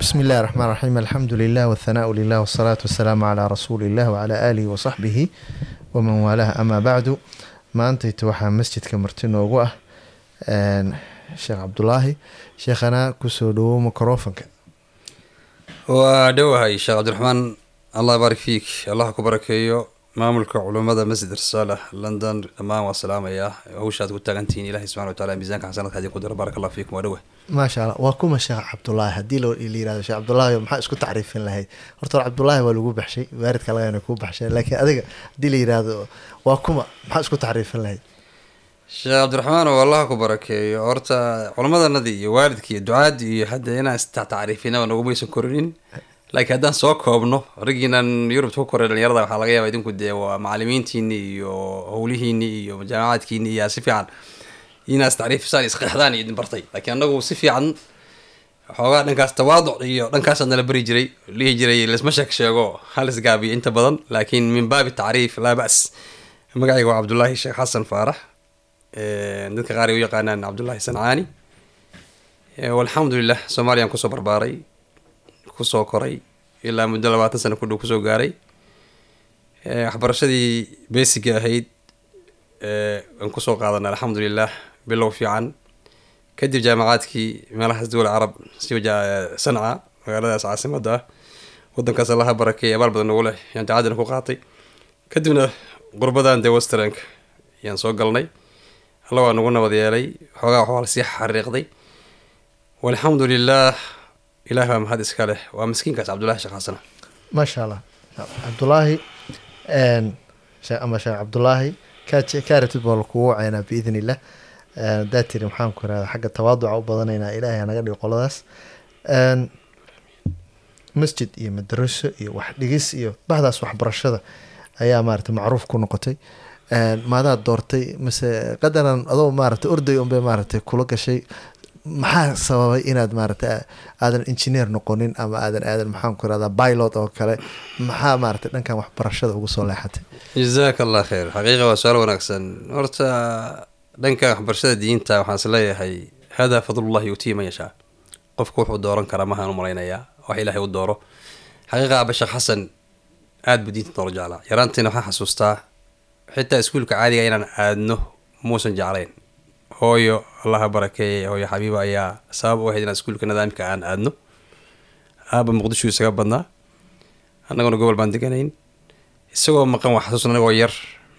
بسم الله الرحمن الرحيم الحمد لله والثناء لله والصلاة والسلام على رسول الله وعلى آله وصحبه ومن والاه أما بعد ما أنت waxaa masjidka marti noogu ah sheekh cabdulaahi sheekhana kusoo dhawow microfonka waa dhowahay sheekh cabdiraxmaan allah baarik fiik allah ku barakeeyo maamulka culummada masjid risaala london. Dhammaan waa salaamayaa hawshaad ku taagantihiin ilahi subxana wataala miisanka xasanadka haddii ku daro barak allah fiikum waa dhowa maasha allah waa kuma sheekh cabdulaahi haddii la yiraahdo sheekh cabdulaahi maxaa isku tacriifin lahayd? Horta hore cabdulaahi waa lagu baxshay waaridka lagana kuu baxshay laakiin adiga haddii la yiraahdo waa kuma maxaa isku tacriifin lahayd? Sheekh cabdiraxmaan oo allah ku barakeeyo horta culammadanadii iyo waalidkii iyo ducaadii iyo hadda inaan istacriifinaba nagumaysan korinin laakiin haddaan soo koobno raggiinan yurubta ku koray dhalinyarada waxaa laga yaaba idinku dee waa macalimiintiini iyo howlihiini iyo jaamacaadkiini iyo si fiican inaa istacriifisaan isqeexdaan iyo idin bartay. Laakiin anagu si fiican xoogaa dhankaas tawaaduc iyo dhankaasaa nala bari jiray lihi jiray laisma sheeg sheego halis gaabiyo inta badan. Laakiin min baabi tacriif laa bas magacayga waa cabdullaahi sheekh xasan faarax dadka qaar ay u yaqaanaan cabdullaahi sancaani. Walxamdulilah soomaaliyaan ku soo barbaaray ku soo koray ilaa muddo labaatan sano kudhow ku soo gaaray. Waxbarashadii basiga ahayd aan ku soo qaadanay alxamdulilah bilow fiican. Kadib jaamacaadkii meelahaas dowla carab siba sanca magaaladaas caasimada ah wadankaas allaha barakeey abaal badan nagu leh yaan jacaadina ku qaatay. Kadibna qurbadan dee westrank yaan soo galnay. Alla waa nagu nabad yeelay xoogaa waxbaa la sii xariiqday. Walxamdu lilah ilaah baa mahad iska leh. Waa miskiinkaas cabdullahi sheekh xasana maasha allah cabdulaahi ama sheekh cabdulaahi kaaratid baa lakugu wacaynaa biidn illah hadaa tiri maxaan ku irahda xagga tawaaduca u badanaynaa ilaahay naga dhigo qoladaas. Masjid iyo madaraso iyo wax dhigis iyo bahdaas waxbarashada ayaa maarata macruuf ku noqotay. Maadaad doortay mase qadaran adoo maarata orday unbay maarata kula gashay maxaa sababay inaad maarata aadan engineer noqonin ama aadan aadan maxaan ku irahdaa pilot oo kale? Maxaa maarata dhankan waxbarashada ugu soo leexatay? Jazaaka allah khayr. Xaqiiqa waa su'aal wanaagsan. Horta dhanka waxbarashada diinta waxaan is leeyahay hadaa fadlullahi yutii man yashaa qofku wuxuu dooran karaa mahaan u malaynayaa wax ilaahay u dooro. Xaqiiqa aba sheekh xasan aad buu diinta noola jeclaa. Yaraantiina waxaan xasuustaa xitaa iskuulka caadiga inaan aadno muusan jeclayn hooyo. Allaha barakeeyay hooyo xabiiba ayaa sabab u ahayd inaan iskuulka nidaamka aan aadno. Aaba muqdisho isaga badnaa. Annaguna gobol baan deganayn. Isagoo maqan waa xasuusna anagoo yar.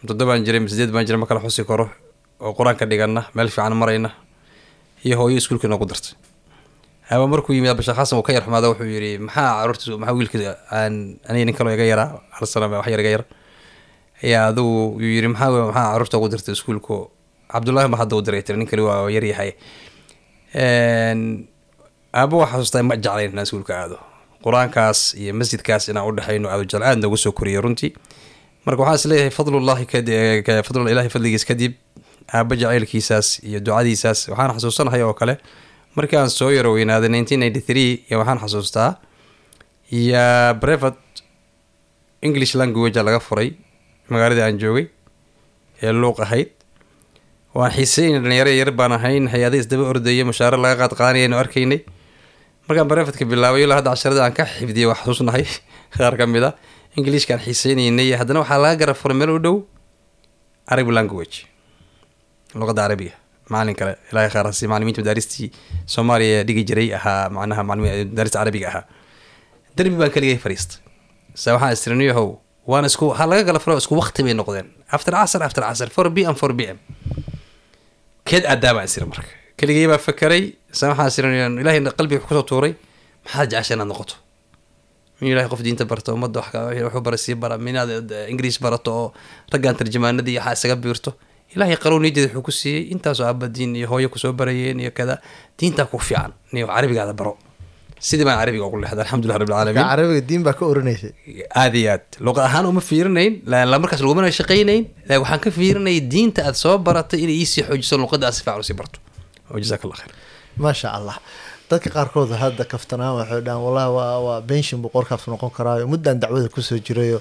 Toddobaan jiray sideed baan jiray ma kala xusi karo oo qur'aanka dhigana meel fiican marayna iyo hooyo iskuulka noogu dartay. Aba markuu yimid abasheekh xasan uu ka yar xumaada wuxuu yidhi maxaa carruurta maxaa wiilka aan aniga nin kaloo iga yaraa hal sana wax yar iga yar ayaa adigu yuu yidhi maxaa maxaa carruurta ugu dirtay iskuulka cabdullaahi ma hadda u diray tiri nin kali waa yaryahay aaba waa xasuustaa ma jeclayn inaan iskuulka aado. Qur'aankaas iyo masjidkaas inaan udhexayno aado jecel aad noogu soo koriyay runtii. Marka waxaa is leeyahay fadlullahi fadl ilahi fadligiis kadib aaba jacaylkiisaas iyo ducadiisaas waxaan xasuusanahay oo kale. Markii aan soo yaro weynaaday nineteen ninety three waxaan xasuustaa iyo brevet english languagea laga furay magaaladii aan joogay ee luuq ahayd waan xiiseyn dhalinyaro yar baan ahayn hay'ada isdaba ordaya mushaare laga qaad qaanayaynu arkaynay. Markaan barefadka bilaabay ilaa hadda casharada aan ka xifdiyay waa xasuusnahay qaar ka mid a ingiliishkaan xiiseynaynay haddana waxaa laga garab furay meel u dhow arabi language luqadda carabiga macalin kale ilahay khaarasi macalimiinta madaaristii soomaaliya dhigi jiray ahaa macnaha madaarista carabiga ahaa. Derbi baan keligay fariistay se waxaan istiriniyahow waan isku ha laga gala furo isku waqti bay noqdeen. After casr after casr four b m four b m keed aadaa baan isiri marka. Keligay baa fakeray se waxaan isiri ilahay qalbiga ku soo tuuray maxaad jecesha inaad noqoto? Min ilahay qof diinta barto ummadda waxu bara sii bara minaad ingiriis barato oo raggaan tarjamaanadii waxaa isaga biirto. Ilaahay qarow niyadeeda wuxuu ku siiyey intaasoo aaba diin iyo hooyo ku soo barayeen iyo kada diintaa ku fiican niyo carabigaada baro sidii baan carabiga ugu lexday alxamdulilah rabbil caalamiin carabiga diin baa ka oranaysay. Aad iyo aad luqa ahaan uma fiirinayn markaas lagumana shaqaynayn laakin waxaan ka fiirinayay diinta aad soo baratay inay iisii xoojiso luqadda aad si fiican u sii barto. Jazaak allah khayr. Maasha allah dadka qaarkood hadda kaftanaan waxay dhahaan wallahi waa waa benshin buu qorkaas noqon karaayo muddan dacwada ku soo jirayo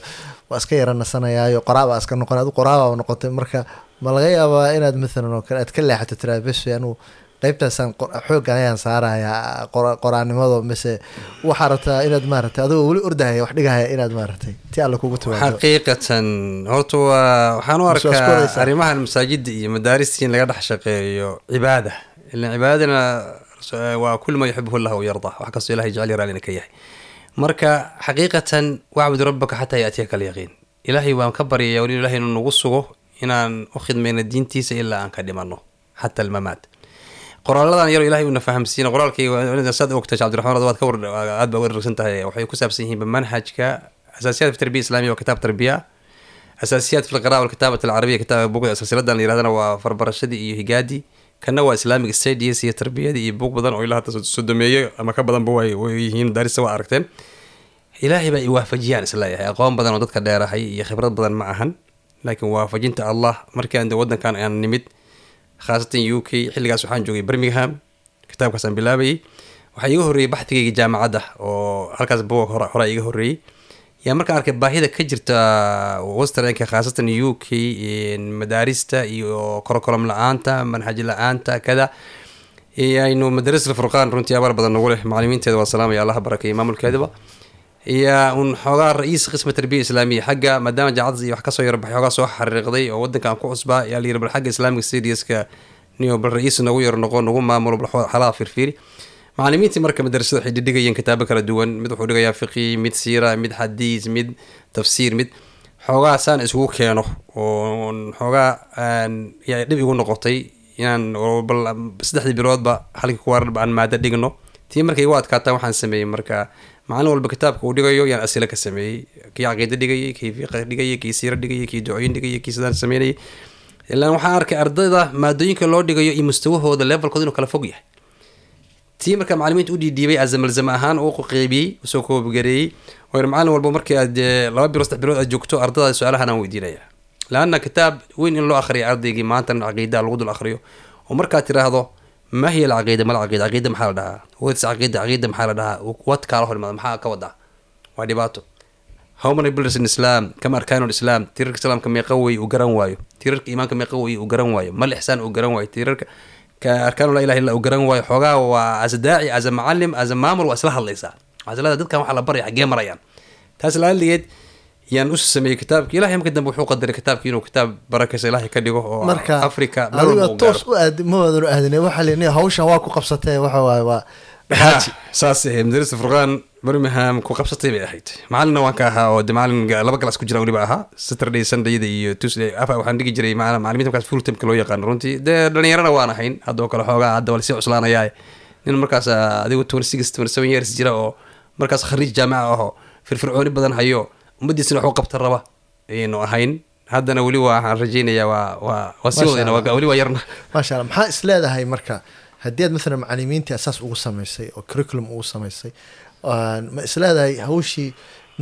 waa iska yara nasanayaayo qoraaba iska noqon adu qoraaba noqotay. Marka ma laga yaabaa inaad mathalan oo kale aad ka leexato tiraa bes anuu qeybtaasaan qor- xooggan ayaan saarayaa qora- qoraanimado mise waxaa rabtaa inaad maaragtay adigoo weli ordahaya wax dhigahaya inaad maaragtay ti alle kugu timaado. Xaqiiqatan horta waa waxaan u arkaa arrimahan masaajida iyo madaarista in laga dhex shaqeeyo cibaada. Ilan cibaadadana waa kul ma yuxibuhu llah yarda wax kastoo ilahay jecel yaraalina ka yahay. Marka xaqiiqatan wacbud rabbaka xataa yaatiyaka alyaqiin. Ilaahay waan ka baryaya wali ilahay inuu nagu sugo inaan u khidmayno diintiisa ilaa aan ka dhimano xata almamaat qoraaladan yaro ilahay una fahamsiina qoraalkayga saad ogta cabdiraxmaan waad ka war baa uga dharagsan tahay. Waxay ku saabsan yihiin manhajka asaasiyaad fi tarbiya islaamiya waa kitaab tarbiya. Asaasiyaad fi lqira'a walkitaabati alcarabiya kitaab buugda silsiladan la yirahdana waa farbarashadii iyo higaadii kana waa islamic studies iyo tarbiyadii iyo buug badan oo ilaa hadda sodomeeye ama ka badanba way yihiin daarista waa aragteen. Ilaahay baa i waafajiyaan is leeyahay aqoon badan oo dadka dheerahay iyo khibrad badan ma ahan. Laakiin waafajinta allah markii aan de wadankan aan nimid khaasatan u k. xilligaas waxaan joogay birmingham kitaabkaasaan bilaabayay waxaa iga horreeyey baxdigayga jaamacadda oo halkaas buga hore horaa iga horreeyey yaa markaan arkay baahida ka jirta westernka khaasatan u k. madaarista iyo korokolom la'aanta manhaj la'aanta kada aynu madarasa furqaan runtii abaar badan nagu leh macalimiinteeda waa salaamaya allaha barakeeya maamulkeedaba iyo un xoogaa ra'iis qisma tarbiya islaamiya. Xagga maadaama jaacadda iyo wax ka soo yarbaxay xoogaa soo xariiqday oo wadankan ku cusbaa yaa la yiri bal xagga islamic studieska niyo bal ra'iis nagu yar noqo nagu maamulo bal xalaha firfiiri macalimiintii marka madarasada waxay dhidhigayeen kitaabo kala duwan mid wuxuu dhigayaa fiqi mid siira mid xadiis mid tafsiir mid xoogaa saan isugu keeno oo xoogaa yaa dhib igu noqotay inaan bal saddexdii biloodba halkii kuwaar aan maado dhigno. Tii markay igu adkaataan waxaan sameeyey marka macalin walba kitaabka uu dhigayo yaan asila ka sameeyey kii caqiida dhigayay kii fiqa dhigayay kii siira dhigayay kii ducooyin dhigayay kii sidaan sameynayay ilaan waxaan arkay ardayda maadooyinka loo dhigayo iyo mustawahooda levelkooda inuu kala fog yahay. Tii marka macalimiinta u dhiidhiibay azamalzama ahaan uu qeybiyey u soo koobigareeyey oo macalin walba markii aad laba bilood saddex bilood aad joogto ardada su'aalahan aan weydiinaya laanna kitaab weyn in loo akhriya ardaygii maantan caqiidaa lagu dul akhriyo. Oo markaad tiraahdo ma hiya alcaqiida mal caqiida caqiida maxaa la dhahaa? Wats caqiida caqiida maxaa la dhahaa? Wad kaala hor imaada maxaa ka wadaa waa dhibaato. How many builders in islam kama arkaanu islam? Tirarka islaamka meeqa wey uu garan waayo. Tirarka iimaanka meeqa wey uu garan waayo. Mal ixsaan uu garan waayo tirarka ka arkaanu laa ilaha illa uu garan waayo xoogaa waa as daaci as a macalim as maamul waa isla hadlaysaa. Leedahay dadkan waxaa la baraya xaggee marayaan. Taas laaligeed yaan usu sameeyey kitaabki. Ilahay marka dambe wuxuu qadaray kitaabki inuu kitaab barakaysa ilaahay ka dhigo oo marka africa adiga toos u aadi ma u aadine waxaa leni hawshan waa ku qabsatee waxa waaye waa saas ahayd madarasa furqaan birmingham ku qabsatay bay ahayd. Macalinna waan ka ahaa oo de macalin laba galas ku jira weliba ahaa. Saturday sundayda iyo tuesday. Afa waxaan dhigi jiray macalimiinta markaas full timeka loo yaqaano. Runtii dee dhalinyarana waan ahayn. Haddoo kale xoogaa hadda waa la sii cuslaanayaa nin markaas adigu twenty six twenty seven years jira oo markaas khariij jaamica aho firfircooni badan hayo ummadiisina waxu qabta raba ayaynu ahayn. Haddana weli waxaan waa waa waa sii wadayna weli waa yarna. Maasha allah maxaa is leedahay marka? Haddii aad maalan macalimiintii asaas ugu samaysay oo curriculum ugu samaysay ma is leedahay hawshii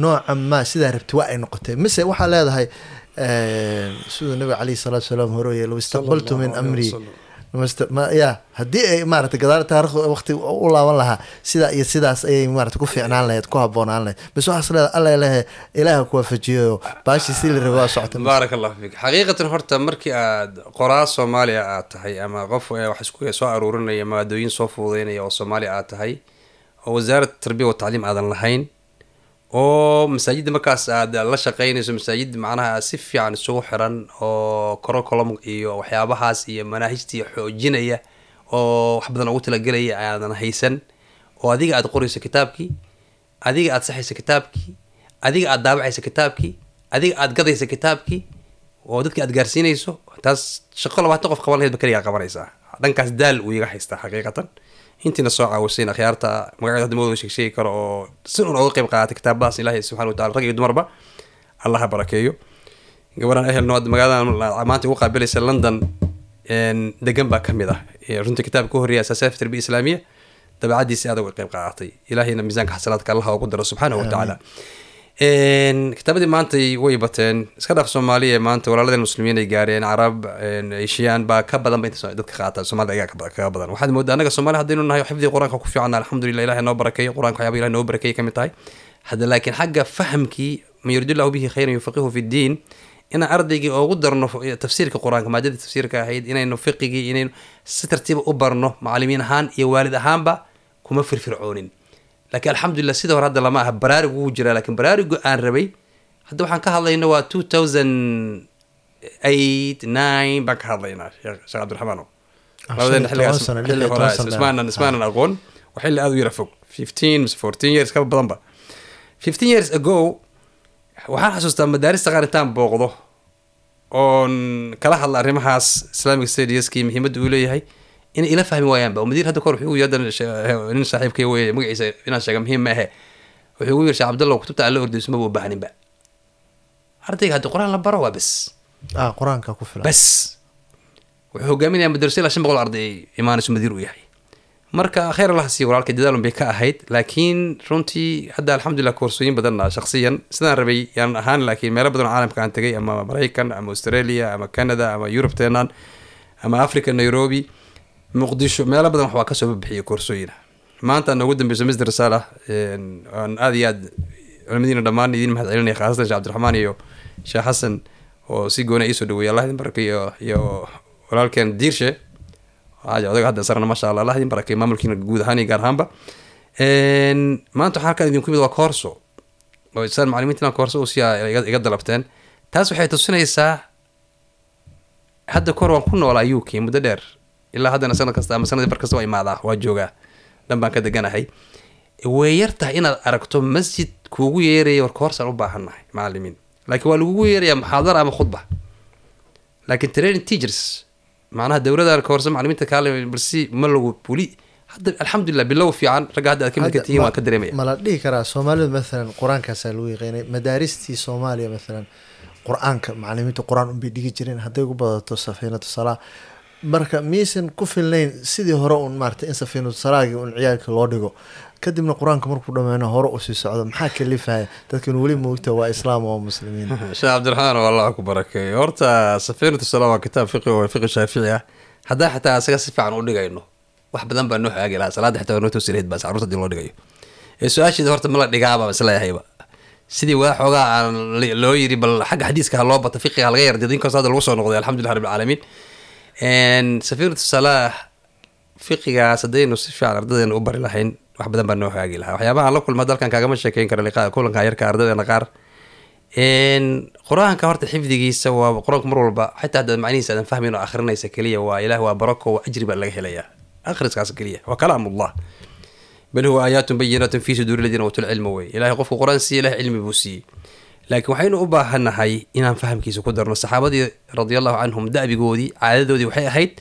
noocan ma sidaa rabti waa ay noqotay? Mise waxaa leedahay siduu nabiga caleyhi salaatu salaam hore low istaqbaltu min amri ya haddii ay maarata gadaal taarikh waqti u laaban lahaa sidaa iyo sidaas ayay maarata ku fiicnaan lahayd ku habboonaan lahayd. Bas waxaas leeda alla lehe ilaaha ku waafajiyo baashii si la raba waa socota baarak allahu fiik. Xaqiiqatan horta markii aad qoraa soomaaliya aad tahay ama qof wax isku soo aruurinaya maadooyin soo fududeynaya oo soomaaliya aad tahay oo wasaaradda tarbiya wa tacliim aadan lahayn oo masaajidda markaas aad la shaqeynayso masaajid macnaha si fiican isugu xiran oo corocolum iyo waxyaabahaas iyo manaahijtii xoojinaya oo wax badan ugu talagelaya aadan haysan. Oo adiga aad qorayso kitaabkii adiga aad saxayso kitaabkii adiga aad daabacayso kitaabkii adiga aad gadayso kitaabkii oo dadkii aad gaarsiinayso taas shaqo labaatan qof qaban lahayd ba keligaa qabanaysaa. Dhankaas daal uu iga haystaa xaqiiqatan intiina soo caawisayn akhyaarta magaceeda hadda mawada sheeg sheegi karo oo si un oga qayb qaadatay kitaabadaas ilaahay subxana watacala rag iyo dumarba allah ha barakeeyo gabadhaan ehelno hadda magaaladan maanta ugu qaabilaysa london degan baa ka mid ah. Runtii kitaabka ka horreeya asaasaat fi tarbiya islaamiya dabeecadiisi aad uga qayb qaadatay ilaahayna miisaanka xasanaadka allah ugu daro subxaanahu watacaala kitaabadii maanta way bateen. Iska dhaaf soomaaliya maanta walaaladeen muslimiin ay gaareen carab ashiyaan baa ka badan ba inta dadka qaata soomaalida ayaa kaga badan. Waxaad moodaa anaga soomaali haddaynu nahay xifdiga qur'aanka ku fiican alxamdulillah ilahay noo barakeeyo qur'aanka waxyaaba ilahay noo barakeeyay ka mid tahay. Hadda laakiin xagga fahamkii man yuridillahu bihi khayran yufaqihu fi ddiin inaan ardaygii ugu darno tafsiirka qur'aanka maadadii tafsiirka ahayd inaynu fiqigii inaynu si tartiiba u barno macalimiin ahaan iyo waalid ahaanba kuma firfircoonin laakiin alxamdulilah sida hore hadda lama aha baraarug wuu jiraa lakiin baraarugu aan rabay hadda waxaan ka hadlayna waa two thousand eight nine baan ka hadlaynaa sheekh sheekh cabdiraxmaan labadeen ismaanan aqoon. Waa xilli aada u yara fog. fifteen mise fourteen years kaba badanba. fifteen years ago waxaan xasuustaa madaarista qaar intaan booqdo oon kala hadla arrimahaas islamic stadiuskii muhiimadda uu leeyahay inay ila fahmi waayaanba madiir hadda kahor wuxuu yadda nin saaxiibkay wey magaciisa inaan sheega muhiim ma ahe. Wuxuu ugu yiri sheekh cabdallah kutubta alla ordayso maba u baahaninba ardayga haddii qur'aan la baro waa bes. Ah qur'aanka ku filan. Bes. Wuxuu hogaaminayaa madarasa ilaa shan boqol arday imaanayso madiir uu yahay. Marka khayr allah siiyo walaalka dadaalun bay ka ahayd laakiin runtii hadda alxamdulilah koorsooyin badanna shaksiyan sidaan rabay yaan ahaan laakiin meelo badan oo caalamka aan tagay ama maraykan ama australia ama canada ama yurub teenan ama africa nairobi muqdisho meelo badan waxbaa ka soo babixiyay koorsooyina. Maanta noogu dambeyso misr salah aan aada iyo aad culimadiina dhammaan idiin mahad celinaya khaasatan sheekh cabdiraxmaan iyo sheekh xasan oo si goona iisoo dhaweeyay allah idin baraka iyo walaalkeen diirshe. Odaga hadda sarana maasha allah allah idin barakay maamulkiina guud ahaan iyo gaar ahaanba. Maanta waxaa halkan idinku yimid waa koorso. Oo isaan macalimiintina koorso usiyaa iga dalabteen. Taas waxay tusinaysaa hadda kor waan ku noolaa u k muddo dheer ilaa haddana sanad kasta ama sanadii bar kasta waa imaadaa waa joogaa. Dhan baan ka deganahay. Way yar tahay inaad aragto masjid kuugu yeeraya war koorsaan u baahannahay macalimiin laakiin waa lagugu yeerayaa muxaadara ama khudba. Laakiin training teachers macnaha dowladan koorso macalimiinta kaale balsi ma lagu weli. Hadda alxamdulilah bilow fiican ragga hadda aad ka midka tihiin waan ka dareemaya. ma la dhihi karaa soomaalidu maalan qur'aankaasaa lagu yaqaynay madaaristii soomaaliya maalan qur'aanka macalimiinta qur'aan unbay dhigi jireen hadday ugu badato safiinatu salaa marka miyaysan ku filnayn sidii hore un maarata in safiinatu salaagii un ciyaalka loo dhigo kadibna qur'aanka markuu dhameyno hore u sii socdo maxaa kalifaya? Dadkan weli moogta waa islaam oo muslimiin. Sheekh cabdiraxmaan oo allah ku barakeeyo horta safiinatu salaa waa kitaab fiqi oo fiqi shaafici ah. Haddaan xataa asaga si fiican u dhigayno wax badan baa noo haagi lahaa. Salaada xitaa waa noo toosilayd baas carruurta haddii loo dhigayo. Ee su'aasheeda horta ma la dhigaaba isleeyahayba sidii waa xoogaa aan loo yiri bal xagga xadiiska ha loo bata fiqiga laga yardido inkastoo hadda lagu soo noqday alxamdulillah rabbil safiinatu salaax fiqigaas haddaynu si fiican ardadeena u bari lahayn wax badan baa noo haagi lahaa. Waxyaabaha la kulma dalkan kaagama sheekeyn kara liqaa kulanka yarka ardadeena qaar. Qur'aanka horta xifdigiisa waa qur'aanku mar walba xitaa haddaad macnihiisa aadan fahmayn oo akhrinaysa keliya waa ilaah waa barako waa ajri baa laga helayaa. Akhriskaas keliya waa kalaamullah bal huwa aayaatun bayinaatun fii suduuri ladiina uutul cilma wey. Ilahay qofku qur'aan siiye ilahay cilmi buu siiyey laakiin waxaynu u baahannahay inaan fahamkiisa ku darno. Saxaabadii radiallahu canhum da'bigoodii caadadoodii waxay ahayd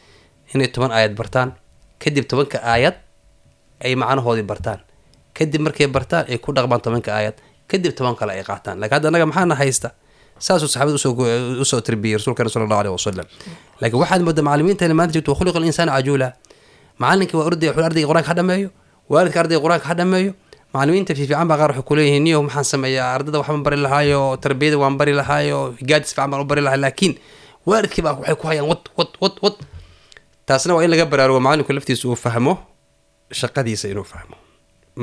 inay toban aayad bartaan. Kadib tobanka aayad ay macnahoodii bartaan. Kadib markay bartaan ay ku dhaqmaan tobanka aayad kadib toban kale ay qaataan. Lakiin hadda annaga maxaana haysta? Saasuu saxaabada u soo tarbiyey rasuulkana sala allahu aleh wasalam laakiin waxaad moodaa macalimiintani maanta jirto wakhuliqa alinsaanu cajuula. Macalinkii waa ordaya ardayga qur'aanka ha dhameeyo. Waalidka ardayga qur'aanka ha dhameeyo macalimiinta fiifiican baa qaar waxay kuleeyihiin niyo maxaan sameeyaa? Ardada waxbaan bari lahaayo tarbiyada waan bari lahaayo higaadis fiican baan u bari lahaa laakiin waalidkii baa waxay ku hayaan wad wad wad wad taasna waa in laga baraarugo macalinku laftiisa uu fahmo shaqadiisa inuu fahmo.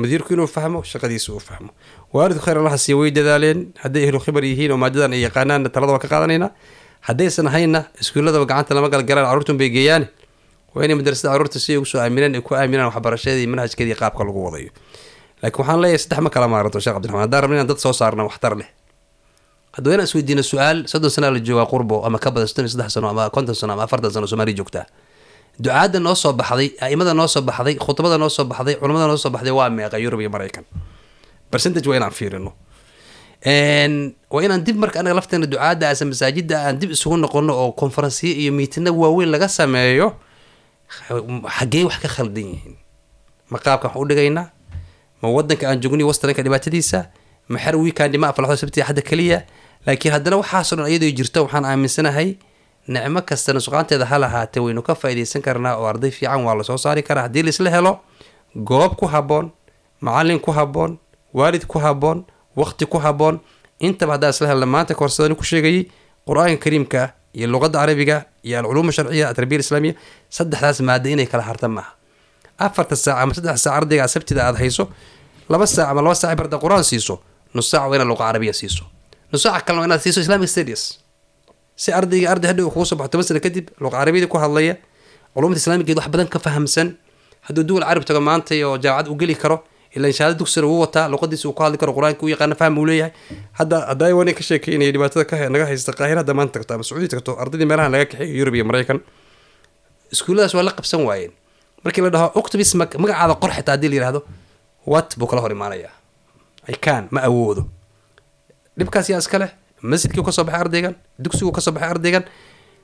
Madiirku inuu fahmo shaqadiisa uu fahmo. Waalidku khayr allaha siiya way dadaaleen. Hadday ehlu khibar yihiin oo maadadan ay yaqaanaanna talada waa ka qaadanaynaa. Haddaysan hayna iskuulladaba gacanta lama galgalaan carruurtun bay geeyaane. Waa inay madrasada carruurta si ugu soo aaminaan ay ku aaminaan waxbarashadeedii manhajkeedii qaabka lagu wadayo laakiin waxaan leeyahay saddex ma kala maaranto sheekh cabdiraxmaan haddaan rabna inaan dad soo saarna waxtar leh. Hadda waa inaan isweydiino su'aal soddon sana la joogaa qurbo ama ka badan soddon saddex sano ama konton sano ama afartan sano soomaaliya joogtaa ducaadda noo soo baxday a'imada noo soo baxday khudbada noo soo baxday culamada noo soo baxday waa meeqa yurub iyo maraykan. Percentage waa inaan fiirino. Waa inaan dib marka anaga lafteena ducaadda ase masaajidda aan dib isugu noqono oo konferensiyo iyo miitina waaweyn laga sameeyo xaggee wax ka khaldan yihiin. Ma qaabka waxaan u dhigaynaa ma wadanka aan joogniy wastranka dhibaatadiisa ma xer wiikandi ma aflaxdo sabtiga xadda keliya laakiin haddana waxaasoo dhan iyadoo jirto waxaan aaminsanahay nicmo kastana suqaanteeda ha lahaatee waynu ka faaidaysan karnaa oo arday fiican waa la soo saari karaa. Haddii laisla helo goob ku habboon macalin ku habboon waalid ku habboon waqti ku habboon intaba haddaan isla helna maanta koorsadani ku sheegayay qur'aanka kariimka iyo luqadda carabiga iyo alculuum sharciya atarbiya islaamiya saddexdaas maada inay kala harta maaha afarta saac ama saddex saac ardayga sabtida aad hayso laba saac ama laba saac barda qur'aan siiso nus saac waa inaad luqa carabiya siiso. Nus saac kalena waa inaad siiso islamic studies. Si ardayga arday kugu soo baxo toban sano kadib luqa carabiyada ku hadlaya culumada islaamigeed wax badan ka fahamsan. Hadduu duwal carab tago maanta oo jaamacad u geli karo ilaa inshaada dugsiga uu wataa luqadiisa uu ku hadli karo qur'aanka u yaqaana faham uu leeyahay. Hadda hadda wana ka sheekeynaya dhibaatada naga haysta qaahira hadda maanta tagto ama sacuudi tagto ardaydii meelaha laga kaxeeyo yurub iyo maraykan iskuulladaas waa la qabsan waayeen markii la dhaho octobis magacaada qor xitaa haddii la yidhahdo wat buu kala hor imaanayaa i can ma awoodo. Dhibkaas yaa iska leh masjidkii ka soo baxay ardaygan dugsigu ka soo baxay ardaygan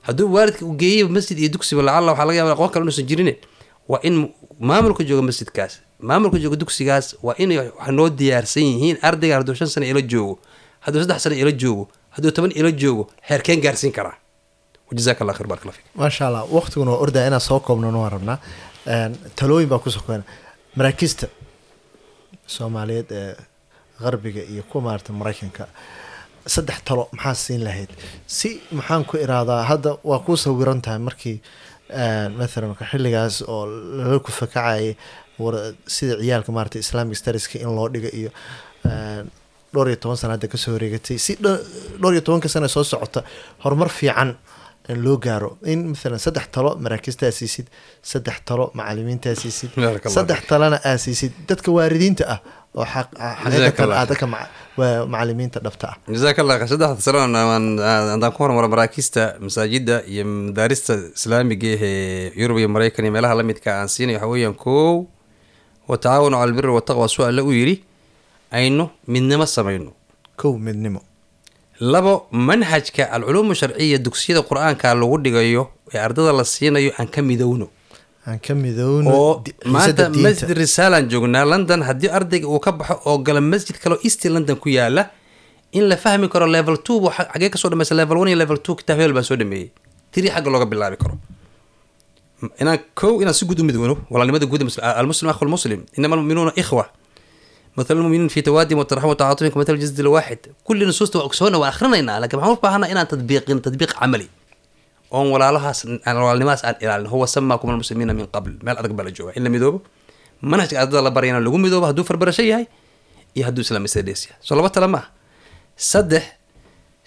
hadduu waalidka uu geeyey masjid iyo dugsiba lacalla waxaa laga yaba aqoon kale inuusan jirine waa in maamulka jooga masjidkaas maamulka jooga dugsigaas waa inay wax noo diyaarsan yihiin ardaygan hadduu shan sano ila joogo hadduu saddex sano ila joogo hadduu toban ila joogo heerkeen gaarsiin karaa. Jazaak allah khayr barak fik maasha allah waqtiguna waa ordaya inaan soo koobnana waan rabnaa talooyin baa ku sokoona maraakiista soomaaliyeed ee qarbiga iyo kuwa maarata maraykanka. Saddex talo maxaa siin lahayd? Si maxaan ku iraadaa hadda waa kuu sawiran tahay markii mathalan xilligaas oo lala kufakacayay sida ciyaalka maarata islamic stariska in loo dhiga iyo dhowr iyo toban sana hadda ka soo wareegatay. Si dhowr iyo tobanka sana soo socota horumar fiican loo gaaro in maalan saddex talo maraakiista aa siisid saddex talo macalimiinta aa siisid saddex talana aa siisid. Dadka waaridiinta ah oo xaqiiqatan ah dadka macalimiinta dhabta ah. Jazaak allah saddexda haddaan ku hormaro maraakiista masaajida iyo madaarista islaamiga ee yurub iyo maraykan iyo meelaha lamidka aan siinay waxa weeyaan kow wa tacaawanu cala albiri wataqwa su alle u yidhi aynu midnimo samayno. Kow midnimo labo manhajka alculuumu sharciya dugsiyada qur'aanka lagu dhigayo ee ardada la siinayo aan ka midowno. Oo maanta masjid risaalaan joognaa london. Haddii ardayga uu ka baxo oo gala masjid kaleo east london ku yaalla in la fahmi karo level two xagee ka soo dhamaysa level one iyo level two kitaab hebel baa soo dhameeyey. Tiri xagga looga bilaabi karo. Inaan kow inaan si guud u midowno walaalnimada guud almuslim akhu lmuslim inama almuminuuna ikhwa مثل المؤمنين في توادهم وترحمهم وتعاطفهم كمثل الجسد الواحد. كل نصوص وأكسونا وأخرنا لكن ما بحنا إن تطبيق تطبيق عملي. oon walaalahaas aan walaalnimahaas aan ilaalin huwa samaakum almuslimiina min qabl meel adag baa la jooga in la midoobo manhajka ardada la barayana lagu midoobo hadduu farbarasho yahay iyo hadduu islaamisadhes yahay soo laba tale maaha saddex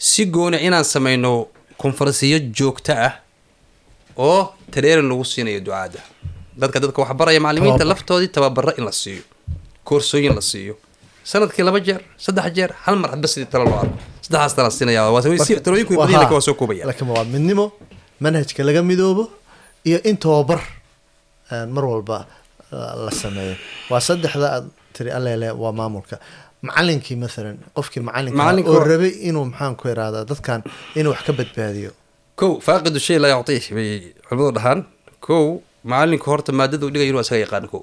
si gooni inaan samayno konfaransiyo joogto ah oo tareerin lagu siinayo ducaada dadka dadka wax baraya macallimiinta laftoodii tababaro koorsooyin la siiyo. Sanadkii laba jeer saddex jeer hal mar hadba sidii talo loo arko. Saddexdaas tala siinaya talooyinku badiyana waa soo koobaya laakiin waa midnimo manhajka laga midoobo iyo in tababar mar walba la sameeyo. Waa saddexda aad tiri alele waa maamulka. Macalinkii maalan qofkii macalinka oo rabay inuu maxaan ku irahdaa dadkan inuu wax ka badbaadiyo. Kow faaqidu shay laa yuctiih bay culimadu dhahaan. Kow macalinku horta maadada u dhigayo inuu asaga yaqaan kow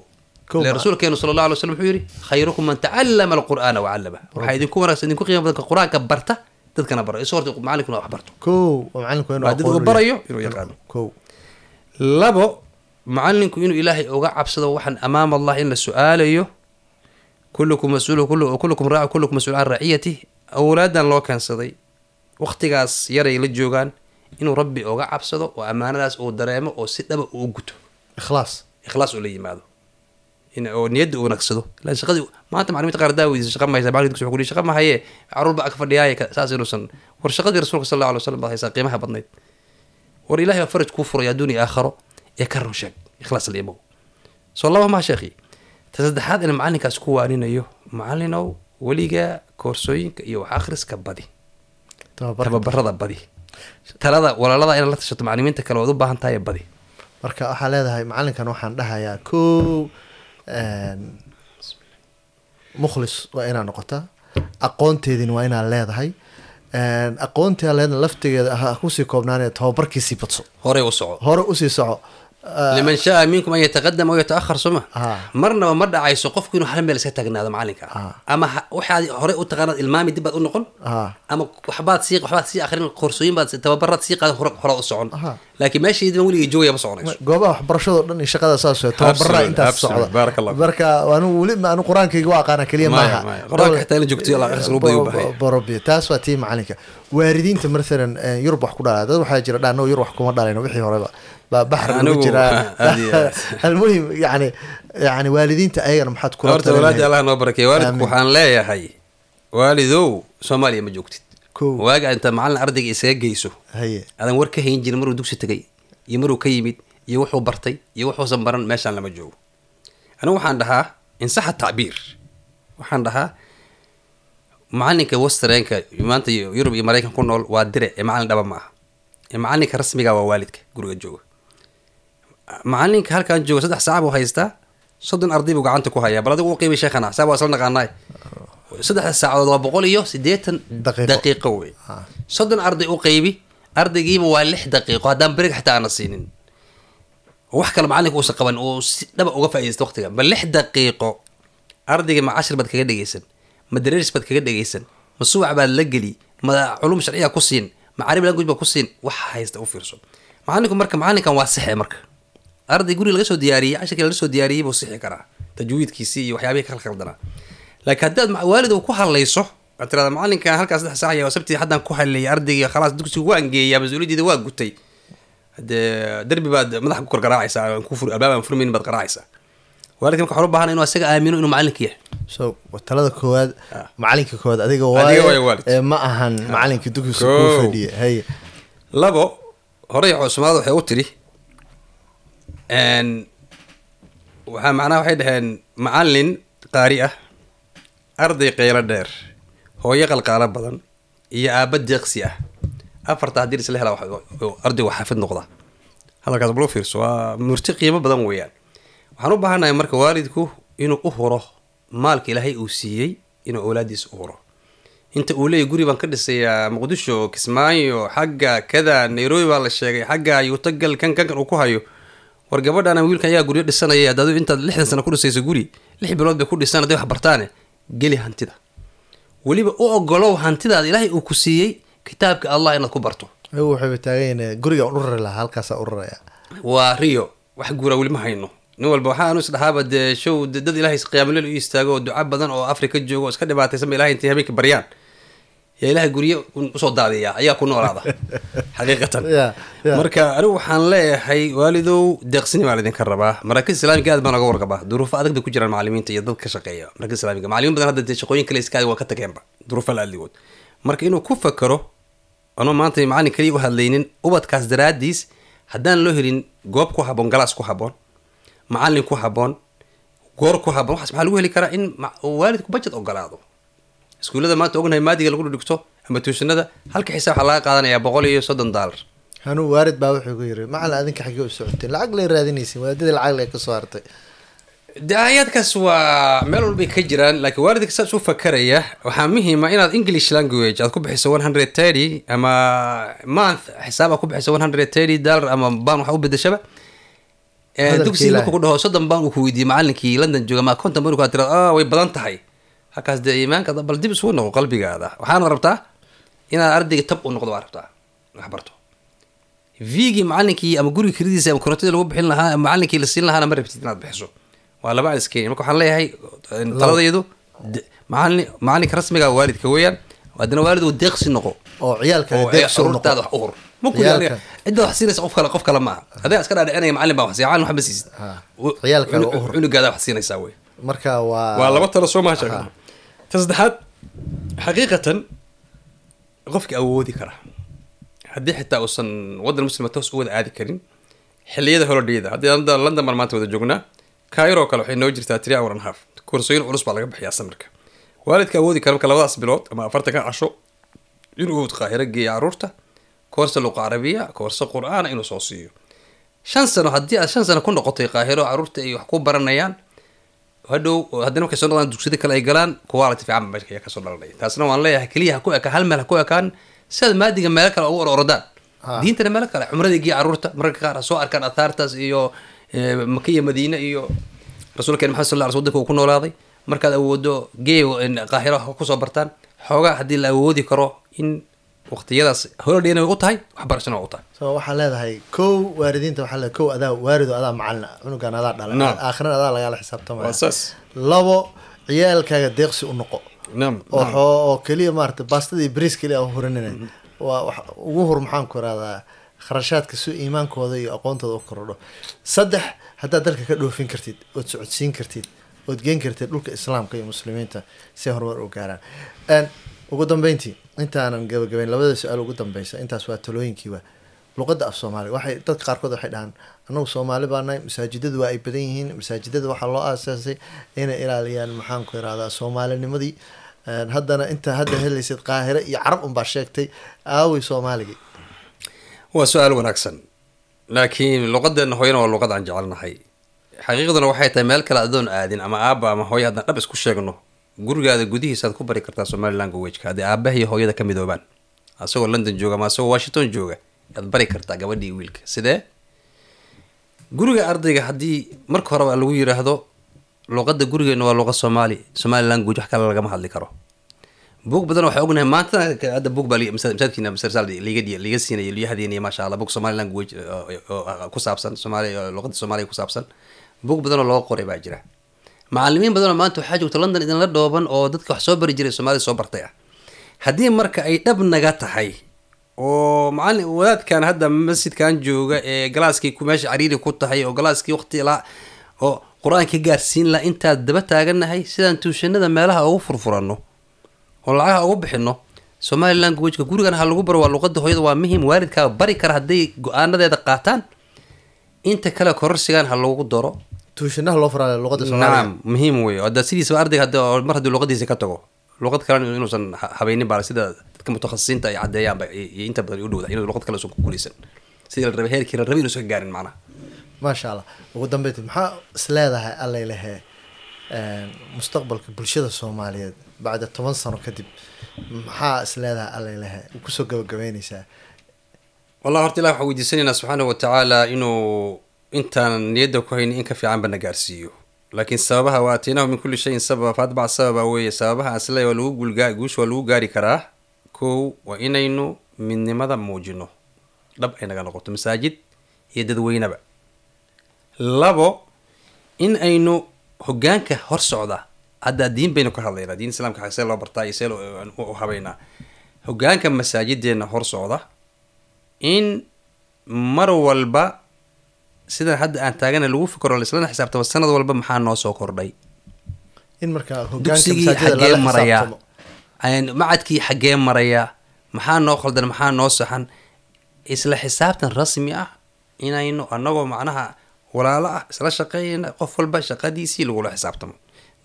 rasuulkeenu sala allah alay slam wuxuu yidhi khayrukum man tacallama alqur'aana wacallama waxaa idinku wanaagsan idinku qiimo badanka qur'aanka barta dadkana bara isu horta macalinkuna wax barto uu barayo inuu yaqaano labo macalinku inuu ilaahay uga cabsado waxaan amaama allah in la su'aalayo kullukum mas'uul kullukum raaci kullukum mas'uul can raciyatih awlaadan loo keensaday waktigaas yaray la joogaan inuu rabbi uga cabsado oo ammaanadaas uu dareemo oo si dhaba uu guto ikhlaas ikhlaas uu la yimaado oo niyadda uu nagsado ilaan shaqadii maanta macalimiinta qaar daawadiisa shaqa ma haysa macalinka dugsi wuxuu ku shaqa ma haye carruur baa ag fadhiyaaya saas inuusan. War shaqadii rasuulka sal allahu alay wasallam baad haysaa qiimaha badnayd. War ilahay baa faraj kuu furaya adduun iyo aakharo ee ka run sheeg ikhlaas la imow. Soo laba maa sheekhi. Ta saddexaad in macalinkaas ku waaninayo macalinow weliga koorsooyinka iyo wax akhriska badi. Tababarada badi. Talada walaalada inaad la tashato macalimiinta kale waad u baahan tahay badi. Marka waxaa leedahay macalinkan waxaan dhahayaa kow mukhlis waa inaa noqotaa aqoonteedina waa inaad leedahay. Aqoontia leedahay laftigeeda ha ku sii koobnaanee tababarkiisii badso. Horey u soco. Hore u sii soco liman shaa minkum an yataqadam aw yataahar soma marnaba ma dhacayso qofku inuu hal meel iska taagnaado macalinka ama waxaad hore u taqaanaad ilmaami dib baad u noqon ama waxbaad sii waxbaad sii akrin koorsooyin baad tababaraad sii qaada hore u socon laakiin meeshaydima weligii joogaya ma soconayso goobaha waxbarashadoo dhan iyo shaqada saas wey tababaraa intaas socda marka anu weli anu qur'aankayga waa aqaana keliya maaha qur'aanka xitaa in la joogtiyo la akhris lagu baxay borobi taas waa tii macalinka waalidiinta mathalan yurub wax ku dhalaa dad waxaa jira dhaano yurub wax kuma dhalayno wixii horeba. Baa baxri ugu jiraan almuhim yani yani waalidiinta ayagana maxaad kula horta walaadi allah noo barakeeye waalidku waxaan leeyahay waalidow soomaaliya ma joogtid. Waaga inta macalin ardayga isaga geyso. Haye. Adan war ka hayn jirin maruu dugsi tegay iyo maruu ka yimid iyo wuxuu bartay iyo wuxuusan baran meeshaan lama joogo. Anigu waxaan dhahaa insaxa tacbiir. Waxaan dhahaa macalinka westernka maanta yurub iyo maraykan ku nool waa dire ee macalin dhaba ma aha ee macalinka rasmiga waa waalidka guriga jooga. Macalinka halkan jooga saddex saac buu haystaa soddon arday buu gacanta ku hayaa. Bal adigu u qiimay sheekhana xisaab waa isla naqaanaay saddexda saacadood waa boqol iyo siddeetan Daqiiqo. wey. Ah. soddon arday u qeybi ardaygiiba waa lix daqiiqo haddaan berig xataa aana siinin. Wax kale macalinka uusan qaban uu si dhaba uga faaidaysta waqtiga. Bal lix daqiiqo ardayga ma cashir baad kaga dhegaysan ma baad kaga dhegaysan ma suwac baad la geli ma culum sharciya ku siin ma carabi language baad ku siin wax haysta u fiirso. Macalinku marka macalinkan waa sixe marka. Arday guriga laga soo diyaariyey cashirkii laga soo diyaariyey buu sixi karaa tajwiidkiisii iyo waxyaabihii ka khaldanaa laakiin haddaad waalid ku hadlayso aad tirada macalinkan halkaas saddex saac iyo sabtii haddaan ku hadlayay ardayga khalaas dugsiga waan geeyaa mas'uuliyaddeeda waa gutay. Hadee derbi baad madaxa ku kor garaacaysaa aan ku fur- albaab aan furmaynin baad garaacaysaa waalidka marka waxaan u baahan inuu asaga aamino inuu macalinka yahay. So talada koowaad Ah. macalinka koowaad adiga waaye ma ahan macalinka dugsiga kuu fadhiya haye labo horey cusmaad waxay u tiri n waxaa macnaha waxay dhaheen macalin qaari ah arday qeylo dheer hooyo qalqaalo badan iyo aabba deeqsi ah. Afarta haddii isla hela arday waa xaafid noqda. Hadalkaas bal u fiirso waa murti qiimo badan weeyaan waxaan u baahannahay marka waalidku inuu u huro maalka ilaahay uu siiyey inuu awlaadiisa u huro. Inta uu leeyahy guri baan ka dhisayaa muqdisho kismaayo xagga kada nairobi baa la sheegay xagga yutagal kan kankan uu ku hayo. War gabadhana wiilkan ayaa guryo dhisanaya haddaad intaad lixdan sano ku dhisayso guri lix bilood bay ku dhisaan hadday wax bartaane geli hantida. Weliba u ogolow hantidaada ilaahay uu ku siiyey kitaabka allah inaad ku barto. Waxayba taagan guriga u rari lahaa halkaasaa u raraya. Waa rio wax guura weli ma hayno nin walba waxaanu isdhahaaba dee show dad ilaahay qiyaamuleel u istaago oo duca badan oo afrika joogo oo iska dhibaataysanba ilahay intay habeenka baryaan. Yaa ilahay guryo un- u soo daadiya ayaa ku noolaada xaqiiqatan. Marka anigu waxaan leeyahay waalidow deeqsini baa laydinka rabaa. Maraakiis islaamiga aad baan oga warqabaa duruufo adag bay ku jiraan macalimiinta iyo dad ka shaqeeya maraakiis islaamiga. Macalimiin badan hadda dee shaqooyin kale iskaadi waa ka tageenba duruufo la adligood marka inuu ku fakero anoo maanta macalin kaliya u hadlaynin ubadkaas daraadiis haddaan loo helin goob ku haboon galaas ku haboon macalin ku haboon goor ku haboon waxaas maxaa lagu heli karaa in waalidku budget ogolaado? Iskuullada maanta ognahay maadiga lagu dhigto ama tuushanada halka xisaab waxaa laga qaadanayaa boqol iyo soddon daalar hanuu waarid baa wuxuu ku yiri macalin adinka xaggee u socoteen lacag lay raadinaysin waadadii lacag lay ka soo hartay. Daayaadkaas waa meel walbay ka jiraan laakiin waalidka saas u fakaraya waxaa muhiima inaad english language aad ku bixiso one hundred thirty ama month xisaab aad ku bixiso one hundred thirty dollar ama baan wax u Hadalka dugsiga Ilaahay. markuu ku dhaho soddon baan uu ku weydiiyey macalinkii london jooga ma konton tira ah way badan tahay halkaas dee iimaanka bal dib isugu noqo qalbigaada. Waxaana rabtaa inaad ardayga tab u noqdo waa rabtaa. Wax barto. Vigii macalinkii ama guriga kiridiisa ama korontadii lagu bixin lahaa ama macalinkii la siin lahaana ma rabtid inaad bixiso. Waa laba aan iskeenin marka waxaan leeyahay taladaydu macalin macalinka rasmiga waa waalidka weeyaan. Haddana waalid uu deeqsi noqo oo ciyaalka oo deeqsi u noqo ururtaada wax u hur ma ku Ciyaalka. cidda wax siinaysa qof kale qof kale maaha adaa iska dhaadhicinaya macalin baa wax siiya macalin waxba siisid Ha. U- Ciyaalkaaga cunu- u hur. cunugaada wax siinaysaa wey marka waa waa laba talo soo mahasha ta saddexaad xaqiiqatan qofka awoodi kara. Haddii xitaa uusan waddan muslima toos u wada aadi karin xilliyada holodhiyada haddii london london baan maanta wada joognaa kairo kale waxay noo jirtaa three hour and half. Koorsooyin culus baa laga bixiyaa samirka. Waalidka awoodi kara marka labadaas bilood ama afartanka casho inuu qaahiro geeya carruurta koorsa luqa carabiya koorsa qur'aana inuu soo siiyo. Shan sano haddii aad shan sano ku noqotay qaahiro carruurta ay wax ku baranayaan hadhow haddana markay soo noqdaan dugsiyada kale ay galaan quality fiican baa meesha ka soo dhalanaya. Taasna waan leeyahay keliya ha ku ekaan hal meel ha ku ekaan sidaad maadiga meelo kale ugu ororodaan Ah. diintana meelo kale cumrada giya carruurta mararka qaar ha soo arkaan athaartaas iyo eh, maka iyo madiine iyo rasuulkeen maxamed sal lla waddanka uu ku noolaaday. Markaad awoodo geey qaahiro ha ku soo bartaan xoogaa haddii la awoodi karo in waqtiyadaas holodhayna way u tahay waxbarashana u tahay. So waxaa leedahay kow waalidiinta waxaa leedahay kow adaa waalido adaa macalin ah cunugan adaa dhalay. Naam. aakhirana adaa lagaala xisaabtamaya labo ciyaalkaaga deeqsi u noqo. Oo keliya maarata baastada iyo bariis keliya hurinina waa wax ugu hur maxaan ku irahdaa kharashaadka si iimaankooda iyo aqoontooda u korodho saddex haddaad dalka ka dhoofin kartid ood socodsiin kartid ood geen kartid dhulka islaamka iyo muslimiinta si horumar u gaaraan. Ugu dambeyntii intaanan gabagabeyn labada su'aal ugu dambeysa intaas waa talooyinkiiba luqadda af soomaaliga waxay dadka qaarkood waxay dhahaan annagu soomaali baa nahay masaajidadu waa ay badan yihiin masaajidada waxaa loo aasaasay inay ilaaliyaan maxaan ku irahdaa soomaalinimadii haddana inta hadda helaysid qaahire iyo carab unbaa sheegtay aawey soomaaligii waa su'aal wanaagsan. Laakiin luqadeena hooyana waa luqad aan jecelnahay xaqiiqduna waxay tahay meel kale adoon aadin ama aaba ama hooyo haddaan dhab isku sheegno gurigaada gudihiisaad ku bari kartaa somali languageka haddii aabaha iyo hooyada ka midoobaan asagoo london jooga ama asagoo washington jooga yaad bari kartaa gabadhii iyo wiilka. Sidee? Guriga ardayga haddii marka horeba lagu yiraahdo luqadda gurigeena waa luqa soomaali somali language wax kale lagama hadli karo. Buug badan waxaa ognahay maanta hadda buug baa li- masa- masaajidkiina masarsaal liga liga allah buug somali language oo- oo- oo ku saabsan soomaali luqadda soomaaliga ku saabsan buug badan oo looga qoray baa jira. Macalimiin badan oo maanta waxaa joogta london idinla dhooban oo dadka wax soo bari jiray soomaalida soo bartay ah. Haddii marka ay dhab naga tahay oo macalin wadaadkan hadda masjidkan jooga ee galaaskii meesha cariiri ku tahay oo galaaskii waqti la oo qur'aanka gaarsiin la intaad daba taaganahay sidaan tuushanada meelaha ugu furfuranno oo lacagaha ugu bixino somali languageka gurigan ha lagu baro waa luqada hooyada waa muhiim waalidkaa bari kara hadday go'aanadeeda qaataan. Inta kale kororsigan ha lagu daro tuushanaha loo faraale luqadda soomaaliga nacam muhiim wey hadda sidiisaba ardayga oo mar haddii luqadiisa ka tago luqad kalena inuusan ha- habeynin baa sida dadka mutakhasisiinta ay caddeeyaanba iyo inta badan u dhowda inuu luqad kale usan ku guuleysan sidii la rabay heerkii la rabay inuusan ka gaarin macnaha. Maasha allah ugu dambeyntii maxaa is leedahay allay lehe mustaqbalka bulshada soomaaliyeed bacda toban sano kadib? Maxaa is leedahay allay lehe ku soo gabagabeyneysaa wallah horta ilah waxaan weydiisanaynaa subxaanahu watacaala inuu intaan niyadda ku haynin in ka fiicanba na gaarsiiyo. Laakiin sababaha waa aataynahu min kulli shayin sababa faatbac sababa weeye. Sababaha asle waa lagu guulgaa waa lagu gaari karaa. Kow waa inaynu midnimada muujino. Dhab ay naga noqoto masaajid iyo dadweynaba. Labo in aynu hogaanka hor socda hadda diin baynu ka hadlaynaa diin islaamka see loo bartaa iyo see u habeynaa hogaanka masaajideena hor socda in mar walba sidan hadda aan taagana lagu fikro laislana xisaabtamo sanad walba maxaa noo soo kordhay? In markaa dugsigii xaggee marayaa xisaabtamo Een, macadkii xaggee marayaa maxaa noo khaldan maxaa noo saxan? Isla xisaabtan rasmi ah inaynu anagoo macnaha walaalo ah isla shaqeeyna qof walba shaqadiisii lagula xisaabtamo.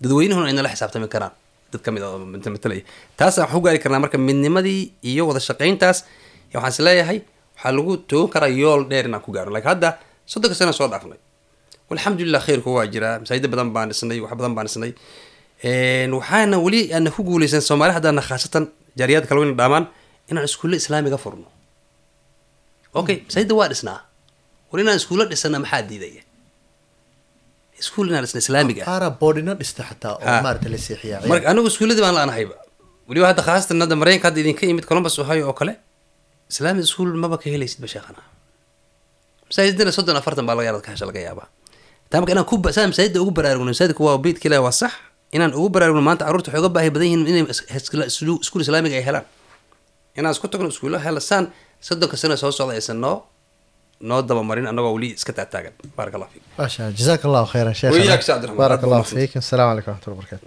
Dadweynuhuna aynala xisaabtami karaan. Dad ka mid a oo mat- matalaya taasa waxaan ku gaari karnaa marka midnimadii iyo wada shaqayntaas ya waxaan is leeyahay waxaa lagu toogan karaa yool dheer inaan ku gaarno laakiin hadda soddonka sana soo dhaafnay walxamdulilah khayrku waa jiraa masaajida badan baan dhisnay wax badan baan dhisnay. Waxaana weli aana ku guuleysan soomaali haddaana khaasatan jaariyaad kale wayna dhaamaan inaan iskuulle islaamiga furno. Okay masaajida waa dhisnaa. War inaan iskuulle dhisana maxaa diidaya? Iskuul inaan dhisna islaamiga. Ah qaara boodhino dhista xataa oo Ha. maarata la seexiyaa. Marka anigu iskuulladii baan la-anahayba weliba hadda khaasatan hadda maraykanka hadda idinka yimid columbus ohio oo kale. Islaamic school maba ka helaysidba sheekhana masaajidana soddon afartan baa laga yaradka hasha laga yaabaa. Taa marka inaan ku masaajidda ugu baraarugno masaajidku waa bidka ilahi waa sax. Inaan ugu baraarugno maanta carruurta waxay uga baahi badan yihiin inay iskuul islaamiga ay helaan. Inaan isku tagno iskuulla helasaan soddonka sano soo socda aysan noo noo dabamarin anagoo weli iska taataagan baarak allah fiik. Masha jazaak allahu khayran sheekh baarak allahu fiik. assalaamu calaykum waraxmatullahi wabarakatu